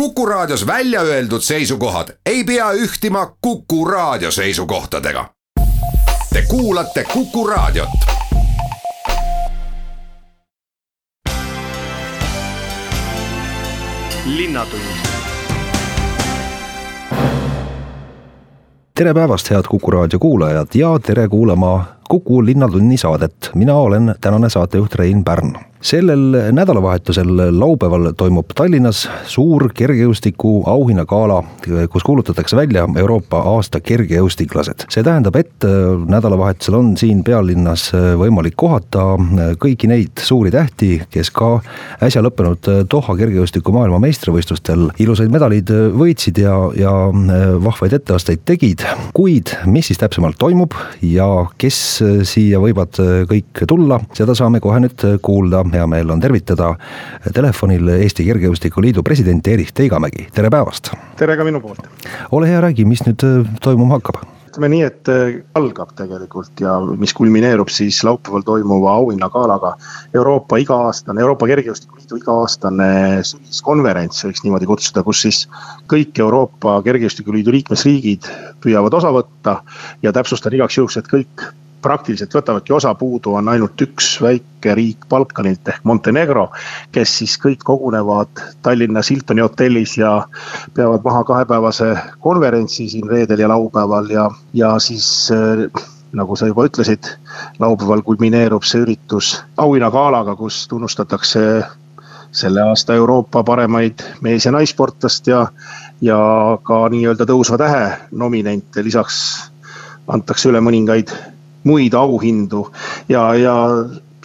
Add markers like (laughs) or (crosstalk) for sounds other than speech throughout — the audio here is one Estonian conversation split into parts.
Kuku Raadios välja öeldud seisukohad ei pea ühtima Kuku Raadio seisukohtadega. Te kuulate Kuku Raadiot. tere päevast, head Kuku raadio kuulajad ja tere kuulama Kuku Linnatunni saadet. mina olen tänane saatejuht Rein Pärn sellel nädalavahetusel laupäeval toimub Tallinnas suur kergejõustiku auhinnagala, kus kuulutatakse välja Euroopa aasta kergejõustiklased. see tähendab, et äh, nädalavahetusel on siin pealinnas äh, võimalik kohata äh, kõiki neid suuri tähti, kes ka äsja lõppenud Doha kergejõustiku maailmameistrivõistlustel ilusaid medaleid võitsid ja, ja vahvaid etteasteid tegid. kuid mis siis täpsemalt toimub ja kes siia võivad kõik tulla, seda saame kohe nüüd kuulda hea meel on tervitada telefonil Eesti Kergejõustiku Liidu presidenti Erich Teigamägi, tere päevast! tere ka minu poolt! ole hea, räägi, mis nüüd äh, toimuma hakkab? ütleme nii, et äh, algab tegelikult ja mis kulmineerub siis laupäeval toimuva auhinnagalaga. Euroopa iga-aastane, Euroopa Kergejõustiku Liidu iga-aastane sügiskonverents, võiks niimoodi kutsuda, kus siis kõik Euroopa Kergejõustiku Liidu liikmesriigid püüavad osa võtta. ja täpsustan igaks juhuks, et kõik praktiliselt võtavadki osa, puudu on ainult üks väike riik Balkanilt ehk Montenegro. kes siis kõik kogunevad Tallinnas Hiltoni hotellis ja peavad maha kahepäevase konverentsi siin reedel ja laupäeval ja, ja siis äh, nagu sa juba ütlesid, laupäeval kulmineerub see üritus auhinnagalaga, kus tunnustatakse selle aasta Euroopa paremaid mees- ja naissportlast ja, ja ka nii-öelda tõusva tähe nominente, lisaks antakse üle mõningaid muid auhindu. Ja, ja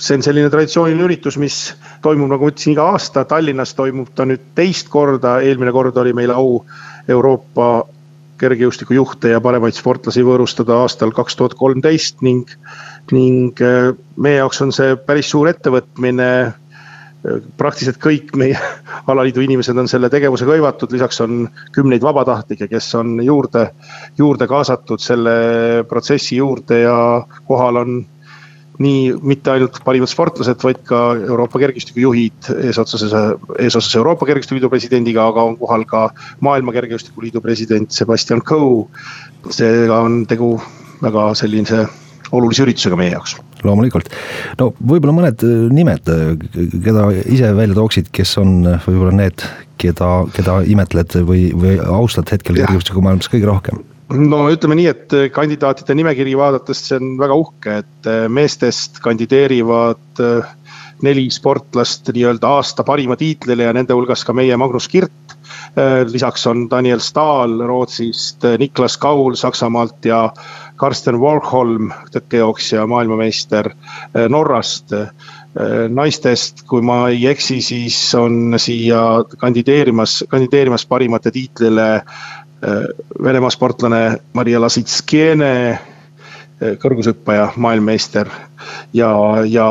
see on selline traditsiooniline üritus, mis toimub, nagu ma ütlesin, iga aasta. Tallinnas toimub ta nüüd teist korda, eelmine kord oli meil au Euroopa kergejõustikujuhte ja paremaid sportlasi võõrustada aastal kaks tuhat kolmteist ning, ning äh, meie jaoks on see päris suur ettevõtmine praktiliselt kõik meie (laughs) alaliidu inimesed on selle tegevusega hõivatud, lisaks on kümneid vabatahtlikke, kes on juurde, juurde kaasatud selle protsessi juurde ja kohal on nii mitte ainult parimad sportlased, vaid ka Euroopa kergejõustikujuhid eesotsas, eesotsas Euroopa Kergejõustikuliidu presidendiga, aga on kohal ka Maailma Kergejõustikuliidu president Sebastian Coe. seega on tegu väga sellise olulise üritusega meie jaoks loomulikult, no võib-olla mõned äh, nimed, äh, keda ise välja tooksid, kes on äh, võib-olla need, keda, keda imetled või, või austad hetkel kergejõustikumaailmas kõige rohkem? no ütleme nii, et kandidaatide nimekiri vaadates see on väga uhke, et meestest kandideerivad neli sportlast nii-öelda aasta parima tiitlile ja nende hulgas ka meie Magnus Kirt. lisaks on Daniel Stahl Rootsist, Niklas Kaul Saksamaalt ja Karsten Warholm, tõkkejooksja, maailmameister eh, Norrast. Eh, naistest, kui ma ei eksi, siis on siia kandideerimas, kandideerimas parimate tiitlile eh, Venemaa sportlane Maria Lasitskiene kõrgushüppaja, maailmameister ja, ja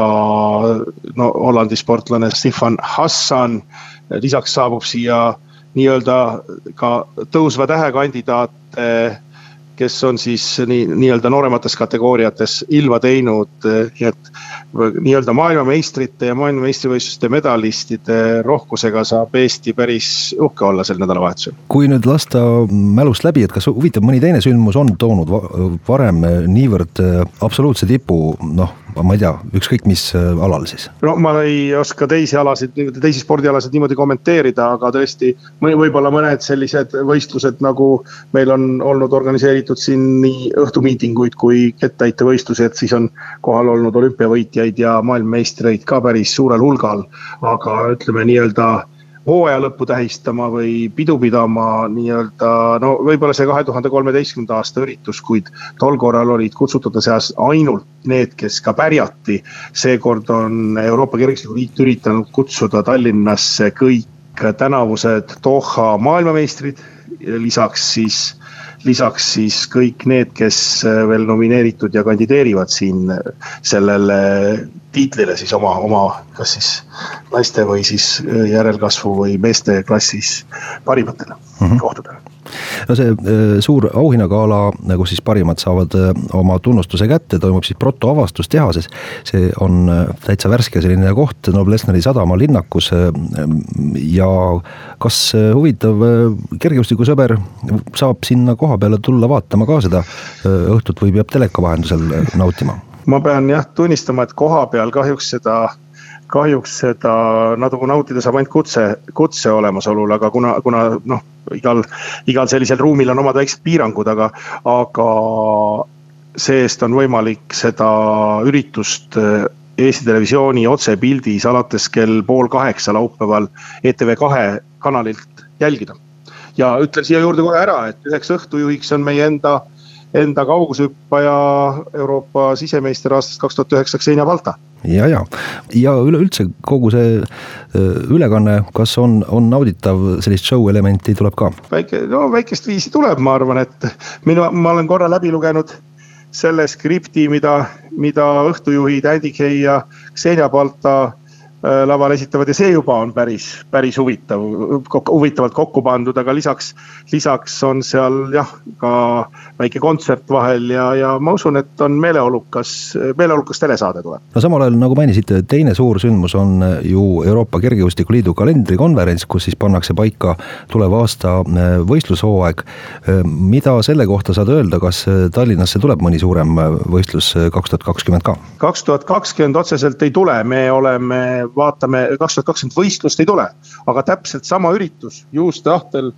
no Hollandi sportlane Stefan Hassan. lisaks saabub siia nii-öelda ka tõusva tähe kandidaate kes on siis nii, nii-öelda nooremates kategooriates ilma teinud, nii et nii-öelda maailmameistrite ja maailmameistrivõistluste medalistide rohkusega saab Eesti päris uhke olla sel nädalavahetusel. kui nüüd lasta mälust läbi, et kas huvitav, mõni teine sündmus on toonud varem niivõrd absoluutse tipu, noh ma ei tea, ükskõik mis äh, alal siis? no ma ei oska teisi alasid, teisi spordialasid niimoodi kommenteerida, aga tõesti võib-olla mõned sellised võistlused, nagu meil on olnud organiseeritud siin nii õhtumiitinguid kui kettaheitevõistlusi, et siis on kohal olnud olümpiavõitjaid ja maailmameistreid ka päris suurel hulgal. aga ütleme nii-öelda hooaja lõppu tähistama või pidu pidama nii-öelda, no võib-olla see kahe tuhande kolmeteistkümnenda aasta üritus, kuid tol korral olid kutsutute seas ainult need, kes ka pärjati. seekord on Euroopa Kergejõustiku Liit üritanud kutsuda Tallinnasse kõik tänavused Doha maailmameistrid, lisaks siis lisaks siis kõik need, kes äh, veel nomineeritud ja kandideerivad siin äh, sellele tiitlile siis oma, oma kas siis naiste või siis äh, järelkasvu või meeste klassis parimatele mm -hmm. kohtadele no see äh, suur auhinnagala, nagu siis parimad saavad äh, oma tunnustuse kätte, toimub siis Proto avastustehases. see on äh, täitsa värske selline koht Noblessneri sadama linnakus. ja kas huvitav kergejõustikusõber saab sinna koha peale tulla vaatama ka seda õhtut või peab teleka vahendusel nautima? ma pean jah tunnistama, et koha peal kahjuks seda kahjuks seda nagu nautida saab ainult kutse, kutse olemasolul, aga kuna, kuna noh, igal, igal sellisel ruumil on omad väiksed piirangud, aga, aga see-eest on võimalik seda üritust eh, Eesti Televisiooni otsepildis alates kell pool kaheksa laupäeval ETV kahe kanalilt jälgida. ja ütlen siia juurde kohe ära, et üheks õhtujuhiks on meie enda, enda kaugushüppaja Euroopa sisemeister aastast kaks tuhat üheksa, Xenia Balta. Ja, ja, ja üleüldse kogu see ülekanne, kas on, on nauditav, sellist show elementi tuleb ka? väike, no väikest viisi tuleb, ma arvan, et minu, ma olen korra läbi lugenud selle skripti, mida, mida õhtujuhid Andy Kay ja Xenia Balta laval esitavad ja see juba on päris, päris huvitav, huvitavalt kokku pandud, aga lisaks, lisaks on seal jah, ka väike kontsert vahel ja, ja ma usun, et on meeleolukas, meeleolukas telesaade tuleb. no samal ajal nagu mainisite, teine suur sündmus on ju Euroopa Kergejõustiku Liidu kalendrikonverents, kus siis pannakse paika tuleva aasta äh, võistlushooaeg. Äh, mida selle kohta saad öelda, kas Tallinnasse tuleb mõni suurem võistlus kaks tuhat kakskümmend ka? kaks tuhat kakskümmend otseselt ei tule, me oleme vaatame, kaks tuhat kakskümmend võistlust ei tule, aga täpselt sama üritus juhuste ahtel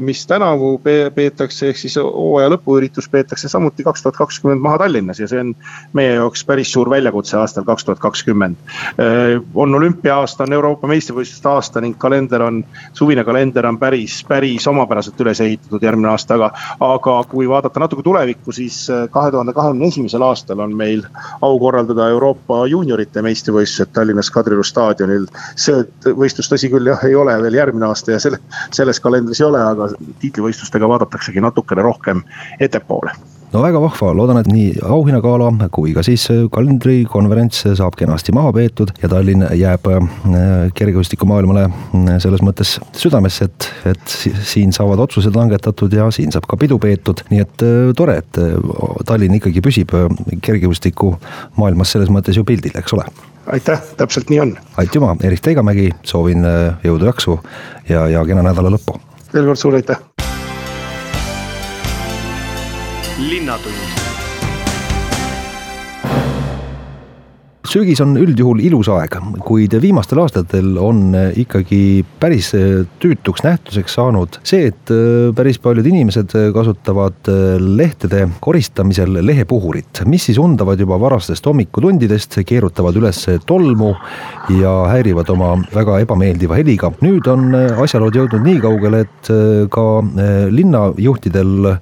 mis tänavu peetakse, ehk siis hooaja lõpuüritus peetakse samuti kaks tuhat kakskümmend maha Tallinnas ja see on meie jaoks päris suur väljakutse aastal kaks tuhat kakskümmend. Äh, on olümpia-aasta, on Euroopa meistrivõistluste aasta ning kalender on, suvine kalender on päris, päris omapäraselt üles ehitatud järgmine aasta, aga. aga kui vaadata natuke tulevikku, siis äh, kahe tuhande kahekümne esimesel aastal on meil au korraldada Euroopa juuniorite meistrivõistlused Tallinnas Kadrioru staadionil. see võistlus, tõsi küll, jah, ei ole veel järgmine aasta ja selle, selles kalendris ei ole ole, aga tiitlivõistlustega vaadataksegi natukene rohkem ettepoole. No väga vahva, loodan, et nii auhinnagala kui ka siis kalendrikonverents saab kenasti maha peetud ja Tallinn jääb äh, kergejõustikumaailmale äh, selles mõttes südamesse, et, et siin saavad otsused langetatud ja siin saab ka pidu peetud, nii et äh, tore, et Tallinn ikkagi püsib kergejõustikumaailmas selles mõttes ju pildil, eks ole? Aitäh, täpselt nii on. aitüma, Erik Teigamägi, soovin jõudu, jaksu ja, ja kena nädala lõppu veel kord suur aitäh. linnatund sügis on üldjuhul ilus aeg, kuid viimastel aastatel on ikkagi päris tüütuks nähtuseks saanud see, et päris paljud inimesed kasutavad lehtede koristamisel lehepuhurit, mis siis undavad juba varastest hommikutundidest, keerutavad üles tolmu ja häirivad oma väga ebameeldiva heliga. nüüd on asjalood jõudnud nii kaugele, et ka linnajuhtidel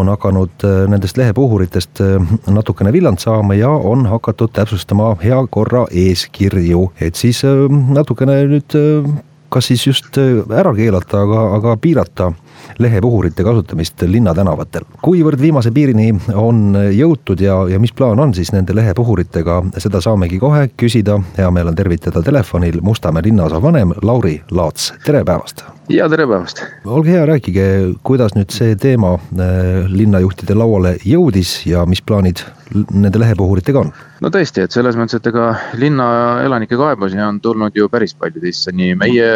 on hakanud nendest lehepuhuritest natukene villand saama ja on hakatud täpsustama hea korra eeskirju, et siis äh, natukene nüüd äh, kas siis just äh, ära keelata, aga, aga piirata lehepuhurite kasutamist linnatänavatel. kuivõrd viimase piirini on jõutud ja, ja mis plaan on siis nende lehepuhuritega, seda saamegi kohe küsida. hea meel on tervitada telefonil Mustamäe linnaosa vanem Lauri Laats, tere päevast. ja tere päevast. olge hea, rääkige, kuidas nüüd see teema äh, linnajuhtide lauale jõudis ja mis plaanid nende lehepuhuritega on? no tõesti, et selles mõttes, et ega linna elanike kaebusi on tulnud ju päris paljudesse, nii meie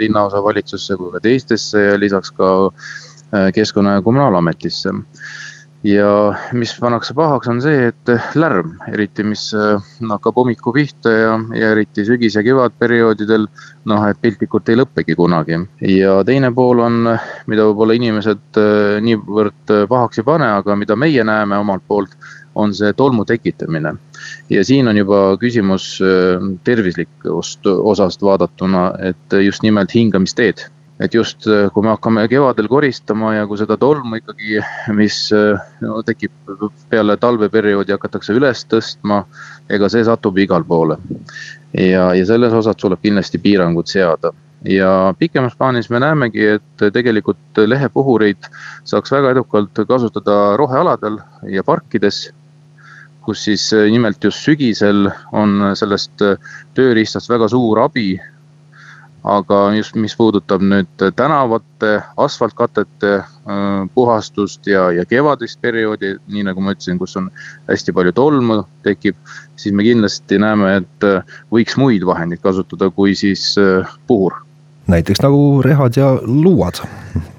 linnaosavalitsusse kui ka teistesse ja lisaks ka keskkonna ja kommunaalametisse. ja mis pannakse pahaks, on see, et lärm, eriti mis äh, hakkab hommiku pihta ja, ja eriti sügis- ja kevadperioodidel. noh, et piltlikult ei lõppegi kunagi ja teine pool on, mida võib-olla inimesed äh, niivõrd pahaks ei pane, aga mida meie näeme omalt poolt on see tolmu tekitamine. ja siin on juba küsimus äh, tervislikust osast vaadatuna, et just nimelt hingamisteed et just äh, kui me hakkame kevadel koristama ja kui seda tolmu ikkagi, mis äh, no, tekib peale talveperioodi, hakatakse üles tõstma, ega see satub igale poole. ja, ja selles osas tuleb kindlasti piirangud seada ja pikemas plaanis me näemegi, et tegelikult lehepuhureid saaks väga edukalt kasutada rohealadel ja parkides kus siis äh, nimelt just sügisel on sellest tööriistast väga suur abi. Aga just, mis puudutab nüüd tänavate, asfaltkatete äh, puhastust ja, ja kevadist perioodi, nii nagu ma ütlesin, kus on hästi palju tolmu tekib. siis me kindlasti näeme, et äh, võiks muid vahendeid kasutada, kui siis äh, puhur. näiteks nagu rehad ja luuad.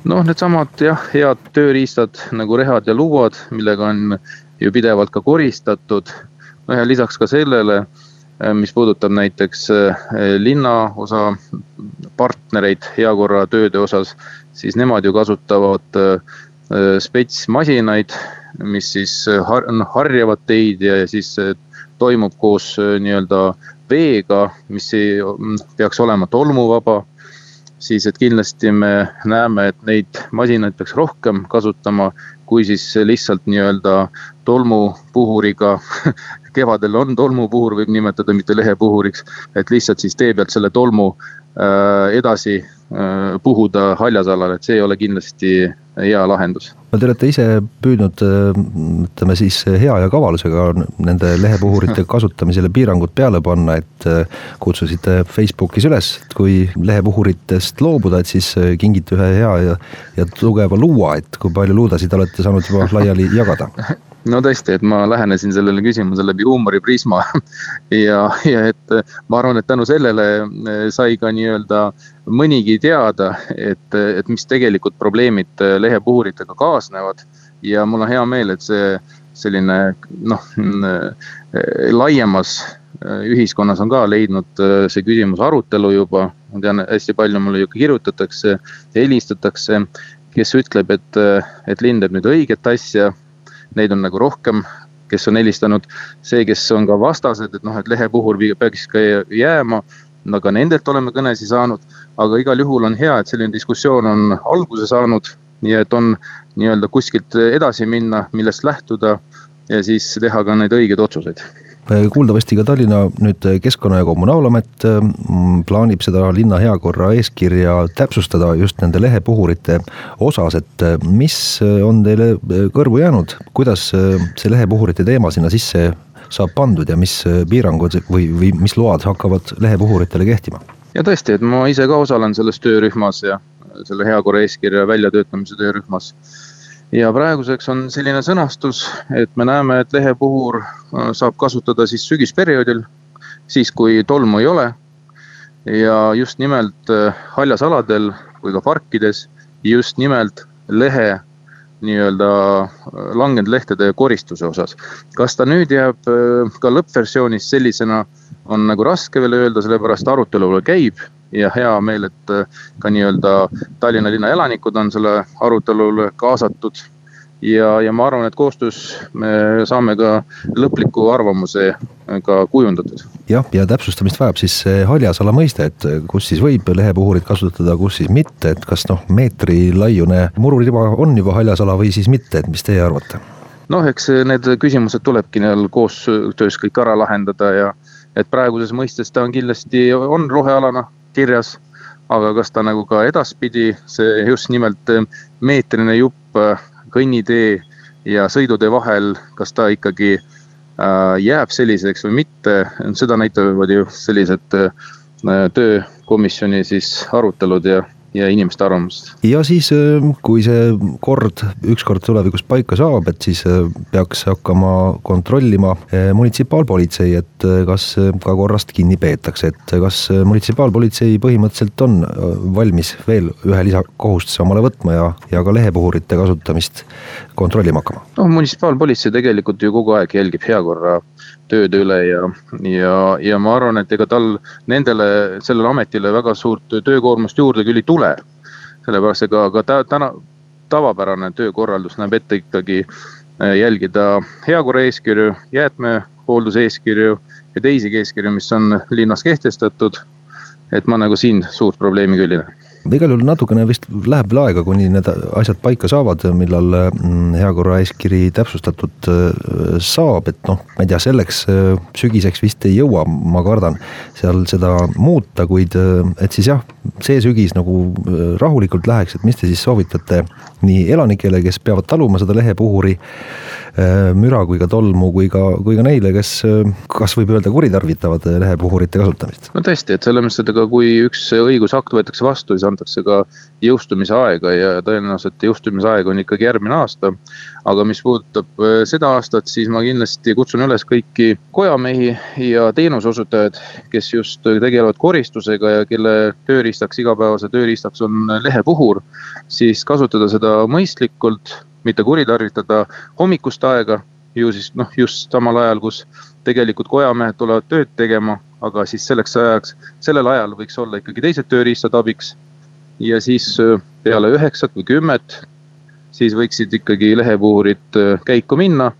noh, needsamad jah, head tööriistad nagu rehad ja luuad, millega on ju pidevalt ka koristatud. no ja lisaks ka sellele Äh, mis puudutab näiteks äh, linnaosa partnereid heakorratööde osas, siis nemad ju kasutavad äh, spetsmasinaid, mis siis har noh, harjavad teid ja siis toimub koos nii-öelda veega, mis ei, peaks olema tolmuvaba. siis, et kindlasti me näeme, et neid masinaid peaks rohkem kasutama, kui siis lihtsalt nii-öelda tolmupuhuriga (laughs) kevadel on tolmupuhur, võib nimetada, mitte lehepuhuriks. et lihtsalt siis tee pealt selle tolmu äh, edasi äh, puhuda haljasalal, et see ei ole kindlasti hea lahendus. no te olete ise püüdnud ütleme siis hea ja kavalusega nende lehepuhurite (laughs) kasutamisele piirangud peale panna, et äh, kutsusite Facebookis üles, et kui lehepuhuritest loobuda, et siis äh, kingite ühe hea ja, ja tugeva luua, et kui palju luudasid olete saanud juba laiali jagada (laughs) no tõesti, et ma lähenesin sellele küsimusele läbi huumoriprisma (laughs) ja, ja et ma arvan, et tänu sellele eh, sai ka nii-öelda mõnigi teada, et, et mis tegelikult probleemid eh, lehepuhuritega kaasnevad. ja mul on hea meel, et see selline noh, eh, laiemas ühiskonnas on ka leidnud see küsimus arutelu juba. ma tean, hästi palju mulle ju kirjutatakse, helistatakse, kes ütleb, et, et linn teeb nüüd õiget asja neid on nagu rohkem, kes on helistanud. see, kes on ka vastased, et noh, et lehe puhul peaks ka jääma, ka nendelt oleme kõnesid saanud. aga igal juhul on hea, et selline diskussioon on alguse saanud, nii et on nii-öelda kuskilt edasi minna, millest lähtuda ja siis teha ka neid õigeid otsuseid kuuldavasti ka Tallinna nüüd Keskkonna- ja Kommunaalamet mm, plaanib seda linna heakorra eeskirja täpsustada just nende lehepuhurite osas, et mis on teile kõrvu jäänud, kuidas see lehepuhurite teema sinna sisse saab pandud ja mis piirangud või, või mis load hakkavad lehepuhuritele kehtima? ja tõesti, et ma ise ka osalen selles töörühmas ja selle heakorra eeskirja väljatöötamise töörühmas ja praeguseks on selline sõnastus, et me näeme, et lehepuhur äh, saab kasutada siis sügisperioodil, siis kui tolmu ei ole. ja just nimelt äh, haljasaladel või ka parkides, just nimelt lehe nii-öelda äh, langenud lehtede koristuse osas. kas ta nüüd jääb ka lõppversioonis sellisena, on nagu raske veel öelda, sellepärast arutelu veel käib ja hea meel, et äh, ka nii-öelda Tallinna linna elanikud on selle arutelule kaasatud. ja, ja ma arvan, et koostöös me saame ka lõpliku arvamuse ka kujundatud. jah, ja täpsustamist vajab siis see haljasala mõiste, et kus siis võib lehepuhurit kasutada, kus siis mitte, et kas noh, meetri laiune mururiba on juba haljasala või siis mitte, et mis teie arvate? noh, eks need küsimused tulebki neil koostöös kõik ära lahendada ja et praeguses mõistes ta on kindlasti, on rohealana kirjas. aga kas ta nagu ka edaspidi, see just nimelt eh, meetrine jupp eh, kõnnitee ja sõidutee vahel, kas ta ikkagi äh, jääb selliseks või mitte, seda näitavad ju sellised töökomisjoni siis arutelud ja ja inimeste arvamust. ja siis, äh, kui see kord ükskord tulevikus paika saab, et siis äh, peaks hakkama kontrollima äh, munitsipaalpolitsei, et kas ka korrast kinni peetakse, et kas munitsipaalpolitsei põhimõtteliselt on valmis veel ühe lisakohustuse omale võtma ja, ja ka lehepuhurite kasutamist kontrollima hakkama? noh, munitsipaalpolitsei tegelikult ju kogu aeg jälgib heakorra tööde üle ja, ja, ja ma arvan, et ega tal nendele, sellele ametile väga suurt töökoormust juurde küll ei tule. sellepärast ega ka ta, täna tavapärane töökorraldus näeb ette ikkagi äh, jälgida heakorra eeskirju, jäätmehoolduse eeskirju ja teisigi eeskirju, mis on linnas kehtestatud. et ma nagu siin suurt probleemi küll ei näe igal juhul natukene vist läheb veel aega, kuni need asjad paika saavad, millal mm, heakorraeeskiri täpsustatud äh, saab, et noh, ma ei tea, selleks äh, sügiseks vist ei jõua, ma kardan, seal seda muuta, kuid äh, et siis jah, see sügis nagu rahulikult läheks, et mis te siis soovitate nii elanikele, kes peavad taluma seda lehepuhuri müra kui ka tolmu, kui ka, kui ka neile, kes kas võib öelda kuritarvitavad lehepuhurite kasutamist? no tõesti, et selles mõttes, et ega kui üks õigusakt võetakse vastu, siis antakse ka jõustumise aega ja tõenäoliselt jõustumise aeg on ikkagi järgmine aasta. aga mis puudutab äh, seda aastat, siis ma kindlasti kutsun üles kõiki kojamehi ja teenuseosutajaid, kes just tegelevad koristusega ja kelle tööriistaks, igapäevase tööriistaks on lehepuhur. siis kasutada seda mõistlikult, mitte kuritarvitada hommikust aega ju siis noh, just samal ajal, kus tegelikult kojamehed tulevad tööd tegema, aga siis selleks ajaks, sellel ajal võiks olla ikkagi teised tööriistad abiks ja siis äh, peale üheksat või kümmet, siis võiksid ikkagi lehepuhurid äh, käiku minna.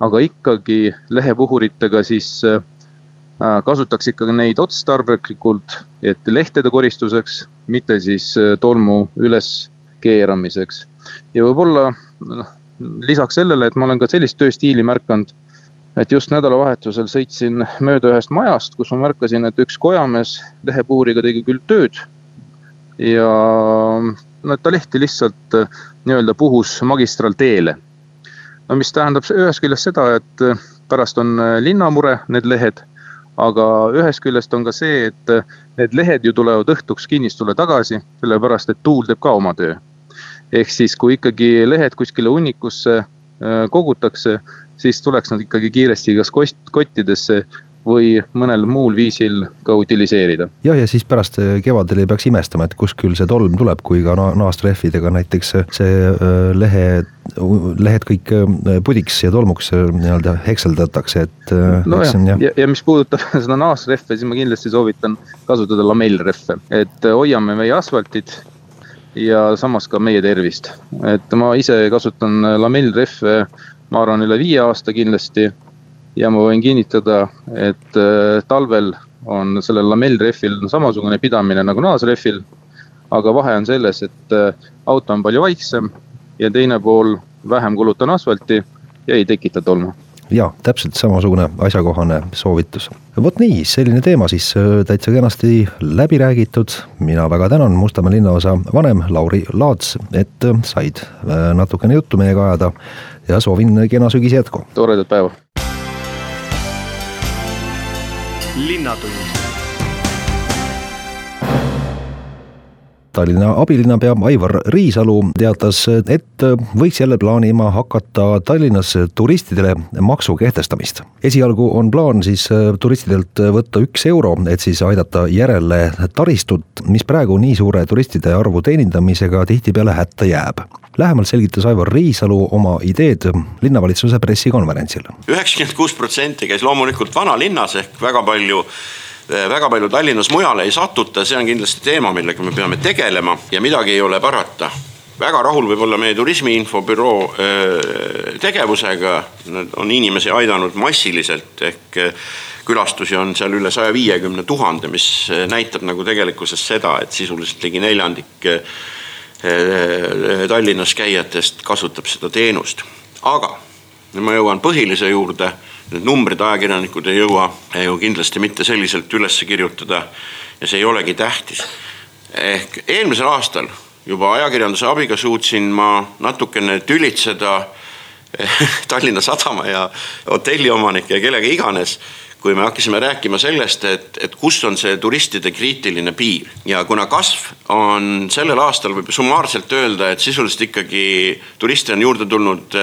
aga ikkagi lehepuhuritega siis äh, kasutaks ikkagi neid otstarbeklikult, et lehtede koristuseks, mitte siis tolmu üleskeeramiseks. ja võib-olla noh, lisaks sellele, et ma olen ka sellist tööstiili märganud, et just nädalavahetusel sõitsin mööda ühest majast, kus ma märkasin, et üks kojamees lehepuuriga tegi küll tööd ja no ta lehti lihtsalt äh, nii-öelda puhus magistraalteele. no mis tähendab ühest küljest seda, et äh, pärast on äh, linnamure, need lehed, aga ühest küljest on ka see, et need lehed ju tulevad õhtuks kinnistule tagasi, sellepärast et tuul teeb ka oma töö. ehk siis, kui ikkagi lehed kuskile hunnikusse kogutakse, siis tuleks nad ikkagi kiiresti kas kost, kottidesse või mõnel muul viisil ka utiliseerida. jah, ja siis pärast äh, kevadel ei peaks imestama, et kust küll see tolm tuleb, kui ka naastrehvidega näiteks äh, see äh, lehe, lehed kõik pudiks ja tolmuks nii-öelda hekseldatakse, et. nojah, ja, ja, ja mis puudutab (laughs) seda naastrehve, siis ma kindlasti soovitan kasutada lamellrehve, et hoiame meie asfaltit ja samas ka meie tervist. et ma ise kasutan lamellrehve, ma arvan, üle viie aasta kindlasti ja ma võin kinnitada, et äh, talvel on sellel lamellrehvil samasugune pidamine nagu naasrehvil. aga vahe on selles, et äh, auto on palju vaiksem ja teine pool vähem kulutan asfalti ja ei tekita tolmu ja täpselt samasugune asjakohane soovitus. vot nii, selline teema siis äh, täitsa kenasti läbi räägitud. mina väga tänan Mustamäe linnaosa vanem Lauri Laats, et said natukene juttu meiega ajada ja soovin kena sügise jätku. toredat päeva linnatund. Tallinna abilinnapea Aivar Riisalu teatas, et võiks jälle plaanima hakata Tallinnas turistidele maksu kehtestamist. esialgu on plaan siis turistidelt võtta üks euro, et siis aidata järele taristut, mis praegu nii suure turistide arvu teenindamisega tihtipeale hätta jääb lähemalt selgitas Aivar Riisalu oma ideed linnavalitsuse pressikonverentsil. üheksakümmend kuus protsenti käis loomulikult vanalinnas ehk väga palju väga palju Tallinnas mujale ei satuta, see on kindlasti teema, millega me peame tegelema ja midagi ei ole parata. Väga rahul võib olla meie turismiinfobüroo tegevusega, nad on inimesi aidanud massiliselt ehk külastusi on seal üle saja viiekümne tuhande, mis näitab nagu tegelikkuses seda, et sisuliselt ligi neljandik Tallinnas käijatest kasutab seda teenust. aga ma jõuan põhilise juurde, need numbrid ajakirjanikud ei jõua ju kindlasti mitte selliselt üles kirjutada ja see ei olegi tähtis. ehk eelmisel aastal juba ajakirjanduse abiga suutsin ma natukene tülitseda (laughs) Tallinna Sadama ja hotelliomanike ja kellega iganes kui me hakkasime rääkima sellest, et, et kus on see turistide kriitiline piir ja kuna kasv on sellel aastal võib summaarselt öelda, et sisuliselt ikkagi turiste on juurde tulnud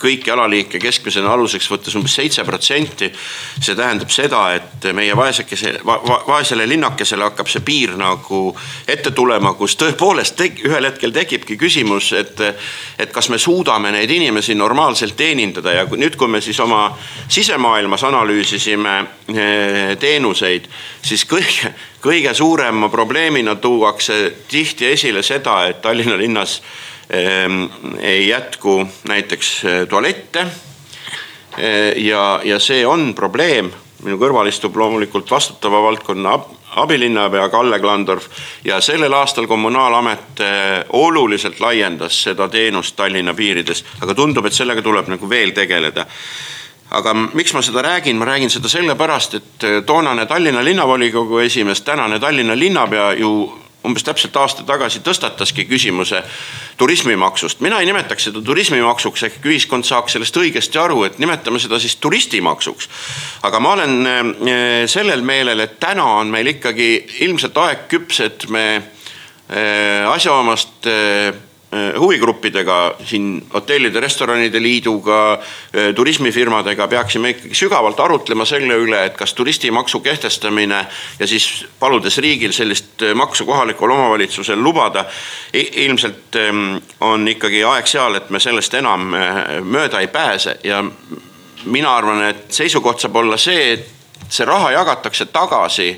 kõiki alaliike keskmisena aluseks võttes umbes seitse protsenti. see tähendab seda, et meie vaesekese va,, va, vaesele linnakesele hakkab see piir nagu ette tulema, kus tõepoolest tek, ühel hetkel tekibki küsimus, et. et kas me suudame neid inimesi normaalselt teenindada ja nüüd, kui me siis oma sisemaailmas analüüsisime eh, teenuseid, siis kõige, kõige suurema probleemina tuuakse tihti esile seda, et Tallinna linnas ei jätku näiteks eh, tualette. Eh, ja, ja see on probleem, minu kõrval istub loomulikult vastutava valdkonna abilinnapea Kalle Klandorf ja sellel aastal kommunaalamet oluliselt laiendas seda teenust Tallinna piirides, aga tundub, et sellega tuleb nagu veel tegeleda. Aga miks ma seda räägin, ma räägin seda sellepärast, et toonane Tallinna linnavolikogu esimees, tänane Tallinna linnapea ju umbes täpselt aasta tagasi tõstataski küsimuse turismimaksust. mina ei nimetaks seda turismimaksuks, ehk ühiskond saaks sellest õigesti aru, et nimetame seda siis turistimaksuks. aga ma olen äh, sellel meelel, et täna on meil ikkagi ilmselt aeg küps, et me äh, asjaomast Äh, huvigruppidega, siin hotellide, restoranide liiduga, äh, turismifirmadega peaksime ikkagi sügavalt arutlema selle üle, et kas turistimaksu kehtestamine ja siis paludes riigil sellist äh, maksu kohalikul omavalitsusel lubada. ilmselt ähm, on ikkagi aeg seal, et me sellest enam mööda ei pääse ja mina arvan, et seisukoht saab olla see, et see raha jagatakse tagasi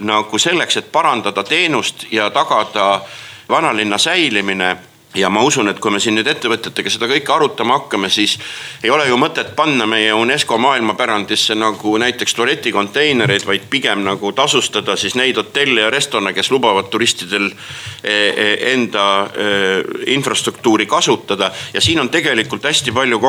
nagu selleks, et parandada teenust ja tagada vanalinna säilimine ja ma usun, et kui me siin nüüd ettevõtjatega seda kõike arutama hakkame, siis ei ole ju mõtet panna meie UNESCO maailmapärandisse nagu näiteks tualetikonteinereid, vaid pigem nagu tasustada siis neid hotelle ja restorane, kes lubavad turistidel e, e, enda e, infrastruktuuri kasutada. ja siin on tegelikult hästi palju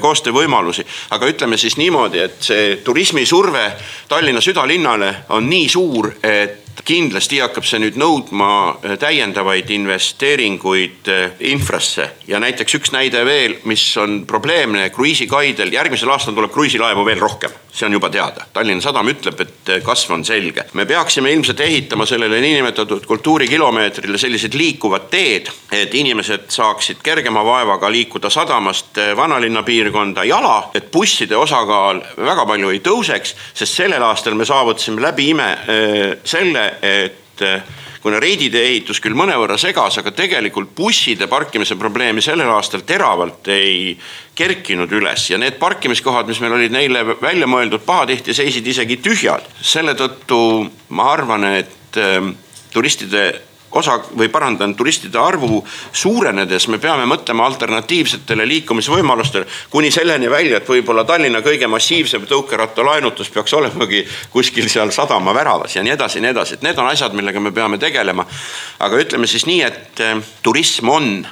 koostöövõimalusi, aga ütleme siis niimoodi, et see turismisurve Tallinna südalinnale on nii suur, et kindlasti hakkab see nüüd nõudma äh, täiendavaid investeeringuid äh, infrasse ja näiteks üks näide veel, mis on probleemne kruiisikaidel, järgmisel aastal tuleb kruiisilaevu veel rohkem, see on juba teada. Tallinna Sadam ütleb, et äh, kasv on selge. me peaksime ilmselt ehitama sellele niinimetatud kultuurikilomeetrile sellised liikuvad teed, et inimesed saaksid kergema vaevaga liikuda sadamast vanalinna piirkonda jala, et busside osakaal väga palju ei tõuseks, sest sellel aastal me saavutasime läbi ime selle, et eh, kuna reidide ehitus küll mõnevõrra segas, aga tegelikult busside parkimise probleemi sellel aastal teravalt ei kerkinud üles ja need parkimiskohad, mis meil olid neile välja mõeldud, pahatihti seisid isegi tühjad. selle tõttu ma arvan, et eh, turistide osa või parandan, turistide arvu suurenedes me peame mõtlema alternatiivsetele liikumisvõimalustele. kuni selleni välja, et võib-olla Tallinna kõige massiivsem tõukerattalaenutus peaks olemagi kuskil seal sadama väravas ja nii edasi ja nii edasi, et need on asjad, millega me peame tegelema. aga ütleme siis nii, et eh, turism on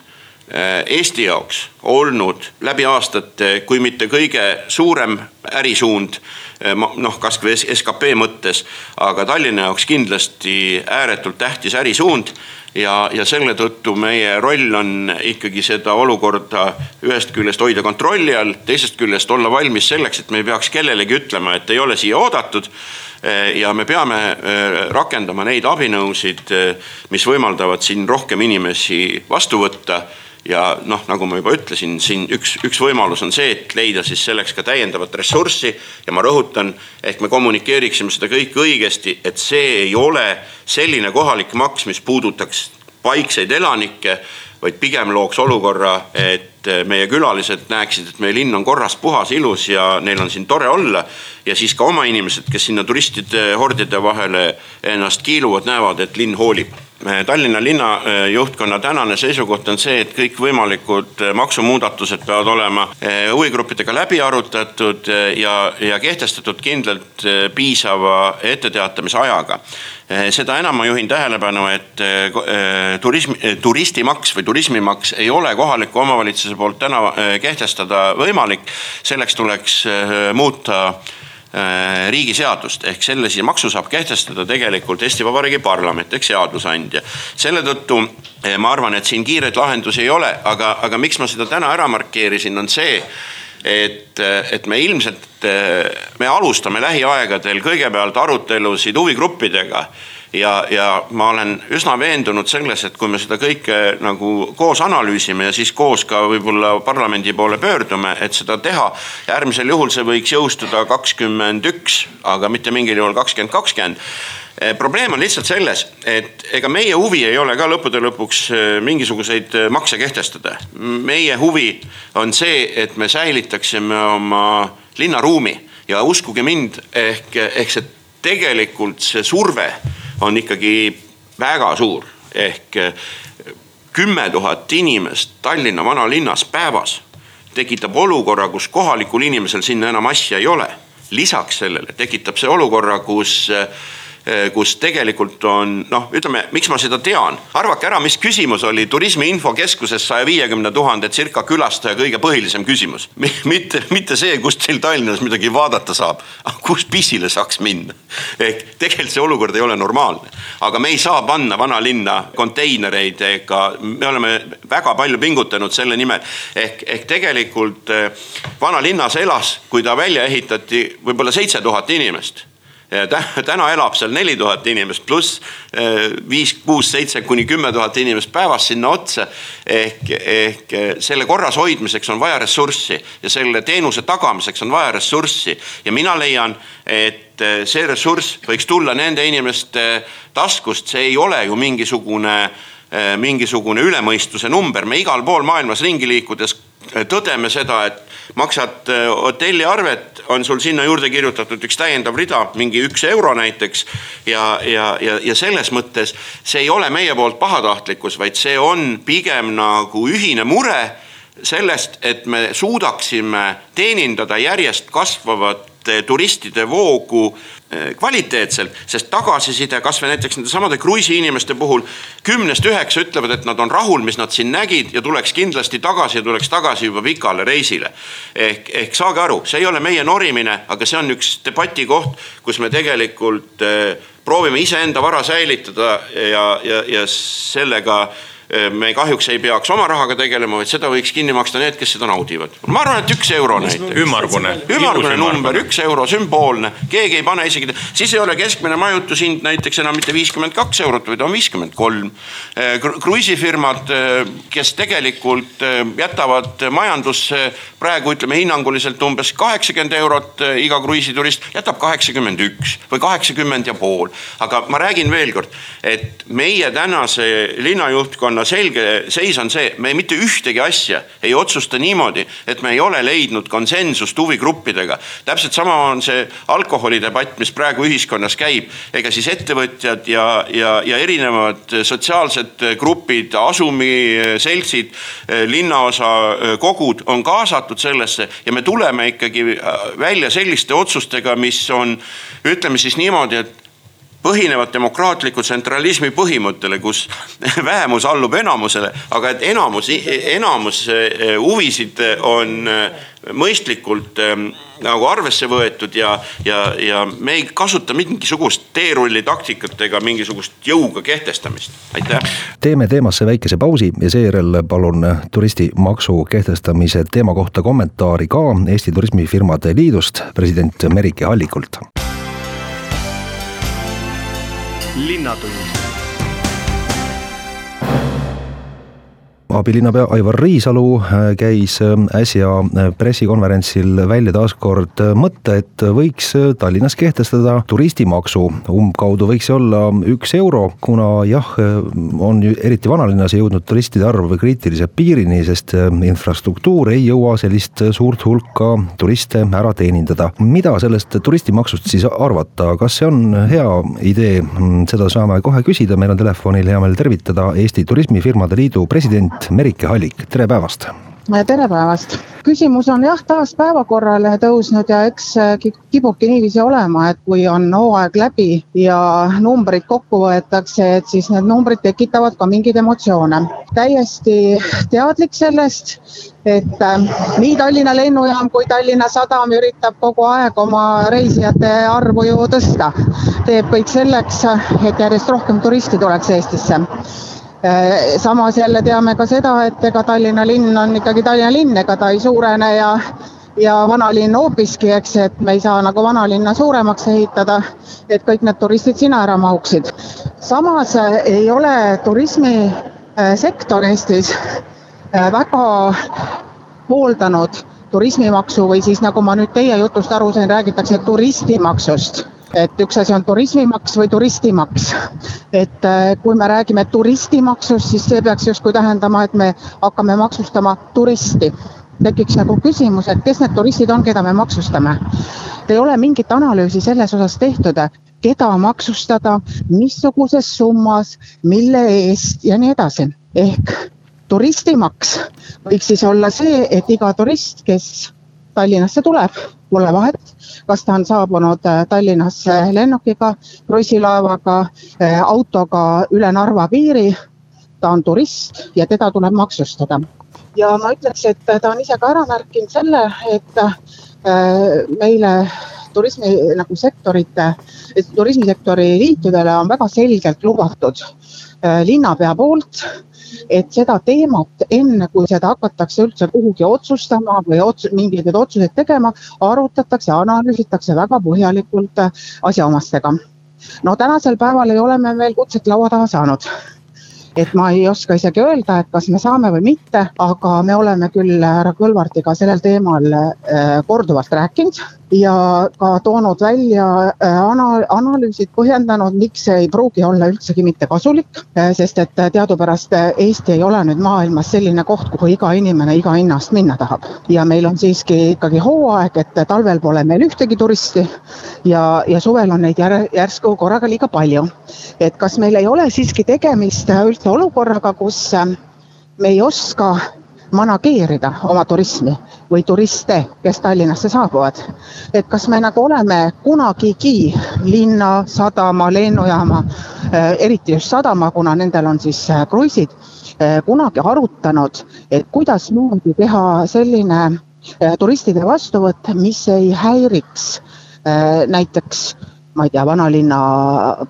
Eesti jaoks olnud läbi aastate, kui mitte kõige suurem ärisuund Eh, noh, kasvõi skp mõttes, aga Tallinna jaoks kindlasti ääretult tähtis ärisuund ja, ja selle tõttu meie roll on ikkagi seda olukorda ühest küljest hoida kontrolli all, teisest küljest olla valmis selleks, et me ei peaks kellelegi ütlema, et ei ole siia oodatud. Eh, ja me peame rakendama neid abinõusid, mis võimaldavad siin rohkem inimesi vastu võtta ja noh, nagu ma juba ütlesin, siin üks, üks võimalus on see, et leida siis selleks ka täiendavat ressurssi. ja ma rõhutan, ehk me kommunikeeriksime seda kõike õigesti, et see ei ole selline kohalik maks, mis puudutaks paikseid elanikke, vaid pigem looks olukorra, et meie külalised näeksid, et meie linn on korras, puhas, ilus ja neil on siin tore olla. ja siis ka oma inimesed, kes sinna turistide hordide vahele ennast kiiluvad, näevad, et linn hoolib Tallinna linna eh, juhtkonna tänane seisukoht on see, et kõikvõimalikud eh, maksumuudatused peavad olema eh, huvigruppidega läbi arutatud ja, ja kehtestatud kindlalt piisava etteteatamise ajaga seda enam ma juhin tähelepanu, et turism, turistimaks või turismimaks ei ole kohaliku omavalitsuse poolt täna kehtestada võimalik. selleks tuleks muuta riigiseadust ehk sellise maksu saab kehtestada tegelikult Eesti Vabariigi parlament ehk seadusandja. selle tõttu eh, ma arvan, et siin kiireid lahendusi ei ole, aga, aga miks ma seda täna ära markeerisin, on see et, et me ilmselt, eh, me alustame lähiaegadel kõigepealt arutelusid huvigruppidega ja, ja ma olen üsna veendunud selles, et kui me seda kõike nagu koos analüüsime ja siis koos ka võib-olla parlamendi poole pöördume, et seda teha. äärmisel juhul see võiks jõustuda kakskümmend üks, aga mitte mingil juhul kakskümmend kakskümmend eh, probleem on lihtsalt selles, et ega meie huvi ei ole ka lõppude lõpuks eh, mingisuguseid eh, makse kehtestada. meie huvi on see, et me säilitaksime oma linnaruumi ja uskuge mind, ehk, ehk see tegelikult see surve on ikkagi väga suur ehk eh, kümme tuhat inimest Tallinna vanalinnas päevas tekitab olukorra, kus kohalikul inimesel sinna enam asja ei ole. lisaks sellele tekitab see olukorra, kus Eh, kus tegelikult on noh, ütleme, miks ma seda tean, arvake ära, mis küsimus oli Turismi Infokeskuses saja viiekümne tuhande circa külastaja kõige põhilisem küsimus. mitte, mitte see, kust teil Tallinnas midagi vaadata saab, kus pissile saaks minna. ehk tegelikult see olukord ei ole normaalne, aga me ei saa panna vanalinna konteinereid ega me oleme väga palju pingutanud selle nimel. ehk, ehk tegelikult eh, vanalinnas elas, kui ta välja ehitati, võib-olla seitse tuhat inimest täna elab seal neli tuhat inimest pluss eh, viis, kuus, seitse kuni kümme tuhat inimest päevas sinna otsa. ehk, ehk eh, selle korras hoidmiseks on vaja ressurssi ja selle teenuse tagamiseks on vaja ressurssi. Ja mina leian, et eh, see ressurss võiks tulla nende inimeste taskust, see ei ole ju mingisugune mingisugune ülemõistuse number, me igal pool maailmas ringi liikudes tõdeme seda, et maksad hotelliarvet on sul sinna juurde kirjutatud üks täiendav rida, mingi üks euro näiteks. ja, ja, ja, ja selles mõttes see ei ole meie poolt pahatahtlikkus, vaid see on pigem nagu ühine mure sellest, et me suudaksime teenindada järjest kasvavat turistide voogu Eh, kvaliteetselt, sest tagasiside kasvõi näiteks nende samade kruiisiinimeste puhul. kümnest üheksa ütlevad, et nad on rahul, mis nad siin nägid ja tuleks kindlasti tagasi ja tuleks tagasi juba pikale reisile. ehk, ehk saage aru, see ei ole meie norimine, aga see on üks debati koht, kus me tegelikult eh, proovime iseenda vara säilitada ja, ja, ja sellega me kahjuks ei peaks oma rahaga tegelema, vaid seda võiks kinni maksta need, kes seda naudivad. ma arvan, et üks euro näiteks. ümmargune. ümmargune number, üks euro, sümboolne, keegi ei pane isegi, siis ei ole keskmine majutushind näiteks enam mitte viiskümmend kaks eurot, vaid on viiskümmend kolm. kruiisifirmad, kes tegelikult jätavad majandusse praegu ütleme hinnanguliselt umbes kaheksakümmend eurot iga kruiisiturist, jätab kaheksakümmend üks või kaheksakümmend ja pool. aga ma räägin veel kord, et meie tänase linnajuhtkonna erakonna selge seis on see, me mitte ühtegi asja ei otsusta niimoodi, et me ei ole leidnud konsensust huvigruppidega. täpselt sama on see alkoholidebatt, mis praegu ühiskonnas käib, ega siis ettevõtjad ja, ja, ja erinevad sotsiaalsed grupid, asumiseltsid, linnaosa kogud on kaasatud sellesse ja me tuleme ikkagi välja selliste otsustega, mis on, ütleme siis niimoodi, et põhinevad demokraatliku tsentralismi põhimõttele, kus (laughs) vähemus allub enamusele, aga et enamus, enamus eh, huvisid on eh, mõistlikult eh, nagu arvesse võetud ja, ja, ja me ei kasuta mingisugust teerulli taktikat ega mingisugust jõuga kehtestamist, aitäh. teeme teemasse väikese pausi ja seejärel palun turistimaksu kehtestamise teema kohta kommentaari ka Eesti Turismifirmade Liidust president Merike Hallikult linnatund abilinnapea Aivar Riisalu äh, käis äh, äsja äh, pressikonverentsil välja taaskord mõtte, et võiks Tallinnas kehtestada turistimaksu. umbkaudu võiks see olla üks euro, kuna jah, on eriti vanalinnas jõudnud turistide arv kriitilise piirini, sest infrastruktuur ei jõua sellist suurt hulka turiste ära teenindada. mida sellest turistimaksust siis arvata, kas see on hea idee, mm, seda saame kohe küsida, meil on telefonil hea meel tervitada Eesti Turismifirmade Liidu president Piret Merike Hallik, tere päevast! tere päevast! küsimus on jah, taas päevakorrale tõusnud ja eks kipubki niiviisi olema, et kui on hooaeg läbi ja numbrid kokku võetakse, et siis need numbrid tekitavad ka mingeid emotsioone. täiesti teadlik sellest, et äh, nii Tallinna lennujaam kui Tallinna Sadam üritab kogu aeg oma reisijate arvu ju tõsta. teeb kõik selleks, et järjest rohkem turiste tuleks Eestisse Äh, samas jälle teame ka seda, et ega Tallinna linn on ikkagi Tallinna linn, ega ta ei suurene ja ja vanalinn hoopiski, eks, et me ei saa nagu vanalinna suuremaks ehitada, et kõik need turistid sinna ära mahuksid. samas äh, ei ole turismisektor Eestis äh, väga hooldanud turismimaksu või siis nagu ma nüüd teie jutust aru sain, räägitakse turistimaksust et üks asi on turismimaks või turistimaks. et äh, kui me räägime turistimaksust, siis see peaks justkui tähendama, et me hakkame maksustama turisti tekiks nagu küsimus, et kes need turistid on, keda me maksustame. ei ole mingit analüüsi selles osas tehtud, keda maksustada, missuguses summas, mille eest ja nii edasi. ehk turistimaks võiks siis olla see, et iga turist, kes Tallinnasse tuleb, pole vahet, kas ta on saabunud Tallinnasse lennukiga, kruiisilaevaga, autoga üle Narva piiri. ta on turist ja teda tuleb maksustada ja ma ütleks, et ta on ise ka ära märkinud selle, et meile turismi nagu sektorite, turismisektori liitudele on väga selgelt lubatud linnapea poolt, et seda teemat, enne kui seda hakatakse üldse kuhugi otsustama või ots, mingeid otsuseid tegema, arutatakse, analüüsitakse väga põhjalikult asjaomastega. no tänasel päeval ei ole me veel kutset laua taha saanud et ma ei oska isegi öelda, et kas me saame või mitte, aga me oleme küll härra Kõlvartiga sellel teemal korduvalt rääkinud ja ka toonud välja äh, ana-, analüüsid, põhjendanud, miks see ei pruugi olla üldsegi mitte kasulik. Äh, sest et teadupärast Eesti ei ole nüüd maailmas selline koht, kuhu iga inimene iga hinna eest minna tahab. ja meil on siiski ikkagi hooaeg, et talvel pole meil ühtegi turisti ja, ja suvel on neid jär, järsku korraga liiga palju. et kas meil ei ole siiski tegemist üldse olukorraga, kus äh, me ei oska manageerida oma turismi või turiste, kes Tallinnasse saabuvad. et kas me nagu oleme kunagigi linna, sadama, lennujaama, eh, eriti just sadama, kuna nendel on siis eh, kruiisid, eh, kunagi arutanud, et kuidasmoodi teha selline turistide vastuvõtt, mis ei häiriks näiteks ma ei tea, vanalinna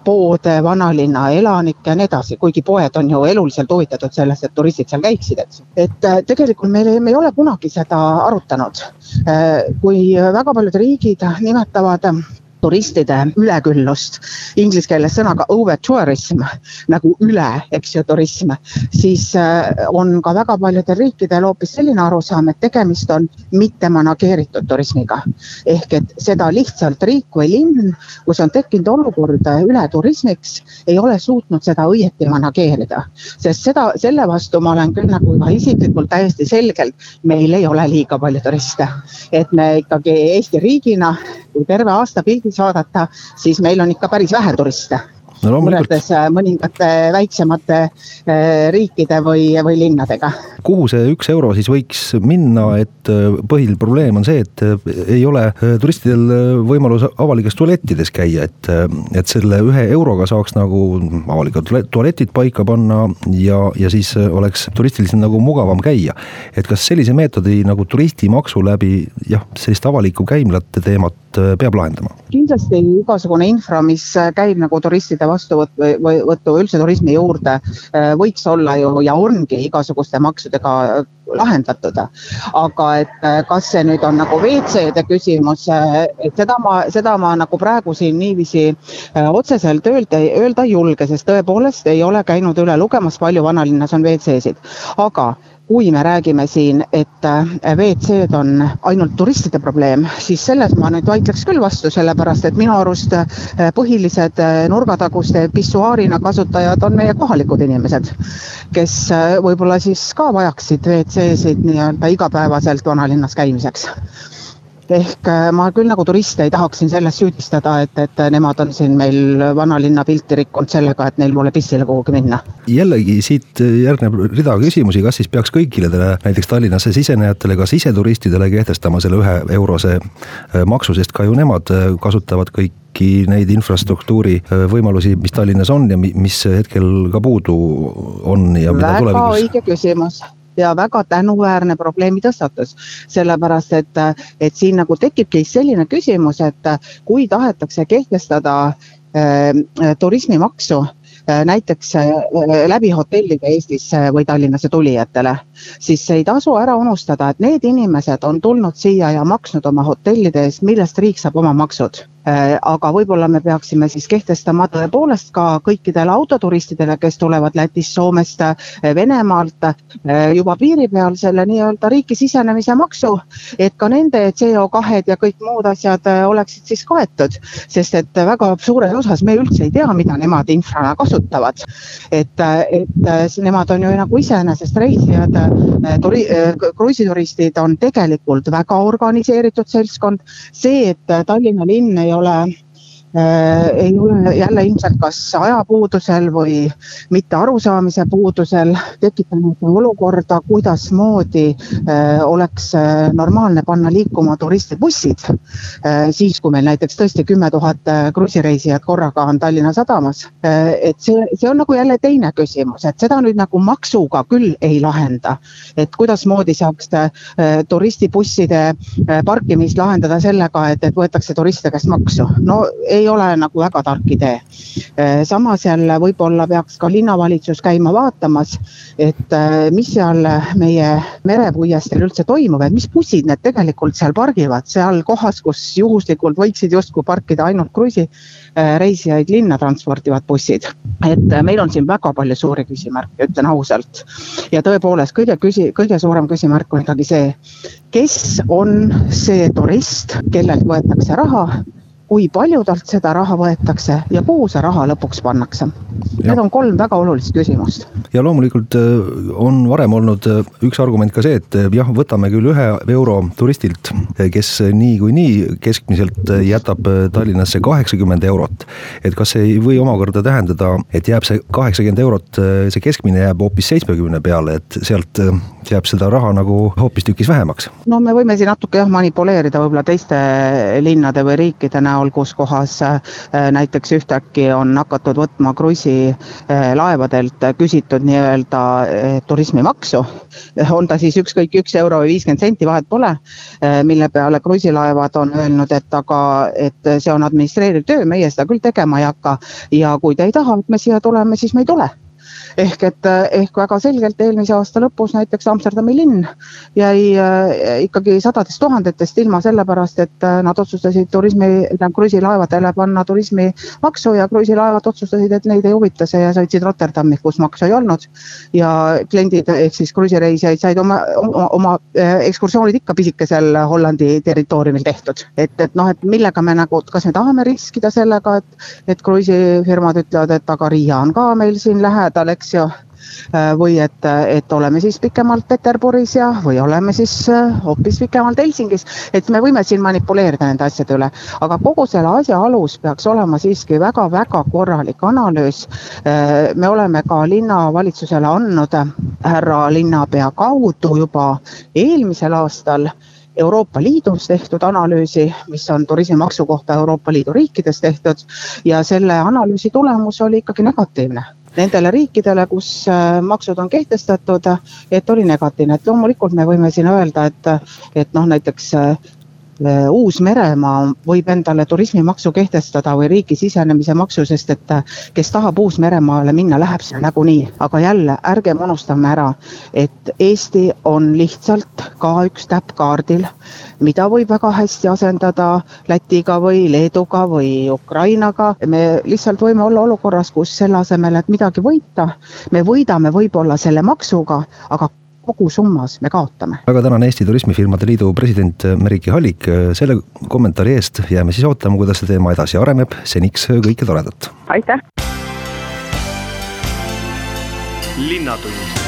poode, vanalinna elanikke ja nii edasi, kuigi poed on ju eluliselt huvitatud sellest, et turistid seal käiksid, eks. et äh, tegelikult meil, me ei ole kunagi seda arutanud. Äh, kui väga paljud riigid nimetavad turistide üleküllust, inglise keeles sõnaga over tourism nagu üle, eks ju, turism, siis äh, on ka väga paljudel riikidel hoopis selline arusaam, et tegemist on mitte manageeritud turismiga. ehk et seda lihtsalt riik või linn, kus on tekkinud olukord ületurismiks, ei ole suutnud seda õieti manageerida. sest seda, selle vastu ma olen küll nagu ka isiklikult täiesti selgelt, meil ei ole liiga palju turiste. et me ikkagi Eesti riigina, kui terve aasta pildis Eestis vaadata, siis meil on ikka päris vähe turiste no, võrreldes äh, mõningate väiksemate äh, riikide või, või linnadega. kuhu see üks euro siis võiks minna, et äh, põhiline probleem on see, et ei ole turistidel võimalus avalikes tualettides käia, et, et selle ühe euroga saaks nagu avalikud tualetid paika panna ja, ja siis oleks turistil siin nagu mugavam käia. et kas sellise meetodi nagu turistimaksu läbi jah, sellist avalikku käimlate teemat peab lahendama? kindlasti igasugune infra, mis käib nagu turistide või võttu üldse turismi juurde äh, võiks olla ju ja ongi igasuguste maksudega äh, lahendatud. aga et äh, kas see nüüd on nagu WC-de küsimus, et seda ma, seda ma nagu praegu siin niiviisi otseselt öelda, öelda ei julge, sest tõepoolest ei ole käinud üle lugemas, palju vanalinnas on WC-sid, aga kui me räägime siin, et äh, WC-d on ainult turistide probleem, siis selles ma nüüd vaidleks küll vastu, sellepärast et minu arust äh, põhilised äh, nurgataguste pissuaarina kasutajad on meie kohalikud inimesed, kes võib-olla siis ka vajaksid WC-sid nii-öelda igapäevaselt vanalinnas käimiseks ehk äh, ma küll nagu turiste ei tahaks siin selles süüdistada, et, et nemad on siin meil vanalinna pilti rikkunud sellega, et neil pole pissile kuhugi minna. jällegi siit järgneb rida küsimusi, kas siis peaks kõigile näiteks Tallinnasse sisenejatele, ka siseturistidele kehtestama selle ühe eurose äh, maksu, sest ka ju nemad äh, kasutavad kõiki neid infrastruktuuri võimalusi, mis Tallinnas on ja mis hetkel ka puudu on ja mida tulevikus. väga õige küsimus ja väga tänuväärne probleemi tõstatus. sellepärast, et, et siin nagu tekibki selline küsimus, et kui tahetakse kehtestada äh, turismimaksu äh, näiteks äh, läbi hotellide Eestisse või Tallinnasse tulijatele, siis ei tasu ära unustada, et need inimesed on tulnud siia ja maksnud oma hotellide eest, millest riik saab oma maksud aga võib-olla me peaksime siis kehtestama tõepoolest ka kõikidele autoturistidele, kes tulevad Lätist, Soomest, äh, Venemaalt äh, juba piiri peal selle nii-öelda riiki sisenemise maksu, et ka nende CO2-d ja kõik muud asjad oleksid siis kaetud, sest et väga suures osas me üldse ei tea, mida nemad infrana kasutavad. et, et nemad on ju nagu iseenesest reisijad, turi-, kruiisituristid on tegelikult väga organiseeritud seltskond. see, et Tallinna linn ei ole ei ole jälle ilmselt kas ajapuudusel või mitte arusaamise puudusel tekitanud olukorda, kuidasmoodi oleks normaalne panna liikuma turistibussid. siis, kui meil näiteks tõesti kümme tuhat kruiisireisijat korraga on Tallinna sadamas. et see, see on nagu jälle teine küsimus, et seda nüüd nagu maksuga küll ei lahenda. et kuidasmoodi saaks turistibusside parkimist lahendada sellega, et, et võetakse turiste käest maksu. no ei ole nagu väga tark idee. Äh, samas jälle võib-olla peaks ka linnavalitsus käima vaatamas, et äh, mis seal meie merepuiesteel üldse toimub, et mis bussid need tegelikult seal pargivad, seal kohas, kus juhuslikult võiksid justkui parkida ainult kruiisireisijaid linna transportivad bussid. et meil on siin väga palju suuri küsimärke, ütlen ausalt. ja tõepoolest kõige küsi-, kõige suurem küsimärk on ikkagi see, kes on see turist, kellelt võetakse raha kui palju talt seda raha võetakse ja kuhu see raha lõpuks pannakse. Need on kolm väga olulist küsimust. ja loomulikult äh, on varem olnud äh, üks argument ka see, et äh, jah, võtame küll ühe euro turistilt, kes niikuinii keskmiselt jätab Tallinnasse kaheksakümmend eurot. et kas see ei või omakorda tähendada, et jääb see kaheksakümmend eurot, see keskmine jääb hoopis seitsmekümne peale, et sealt jääb seda raha nagu hoopistükkis vähemaks? no me võime siin natuke jah manipuleerida võib-olla teiste linnade või riikide näol kus kohas äh, näiteks ühtäkki on hakatud võtma kruiisilaevadelt küsitud nii-öelda äh, turismimaksu. on ta siis ükskõik üks euro või viiskümmend senti, vahet pole. Äh, mille peale kruiisilaevad on öelnud, et aga, et see on administreeriv töö, meie seda küll tegema ei hakka ja kui te ei taha, et me siia tuleme, siis me ei tule ehk et ehk väga selgelt eelmise aasta lõpus näiteks Amsterdami linn jäi äh, ikkagi sadadest tuhandetest ilma sellepärast, et äh, nad otsustasid turismi, kruiisilaevadele panna turismimaksu ja kruiisilaevad otsustasid, et neid ei huvita see ja sõitsid Rotterdami, kus maksu ei olnud. ja kliendid ehk siis kruiisireisijaid said oma, oma, oma äh, ekskursioonid ikka pisikesel Hollandi territooriumil tehtud. et, et noh, et millega me nagu, kas me tahame riskida sellega, et, et kruiisifirmad ütlevad, et aga Riia on ka meil siin lähedal, eks ju. Äh, või et, et oleme siis pikemalt Peterburis ja, või oleme siis äh, hoopis pikemalt Helsingis. et me võime siin manipuleerida nende asjade üle, aga kogu selle asja alus peaks olema siiski väga-väga korralik analüüs. Äh, me oleme ka linnavalitsusele andnud härra linnapea kaudu juba eelmisel aastal Euroopa Liidus tehtud analüüsi, mis on turismimaksu kohta Euroopa Liidu riikides tehtud ja selle analüüsi tulemus oli ikkagi negatiivne nendele riikidele, kus äh, maksud on kehtestatud, et oli negatiivne, et loomulikult me võime siin öelda, et, et noh, näiteks äh, Uus-Meremaa võib endale turismimaksu kehtestada või riiki sisenemise maksu, sest et äh, kes tahab Uus-Meremaale minna, läheb sinna nagunii. aga jälle ärgem unustame ära, et Eesti on lihtsalt ka üks täpp kaardil mida võib väga hästi asendada Lätiga või Leeduga või Ukrainaga. me lihtsalt võime olla olukorras, kus selle asemel, et midagi võita, me võidame võib-olla selle maksuga, aga kogusummas me kaotame. väga tänan Eesti Turismifirmade Liidu president Merike Hallik selle kommentaari eest, jääme siis ootama, kuidas see teema edasi areneb, seniks kõike toredat. aitäh. linnatund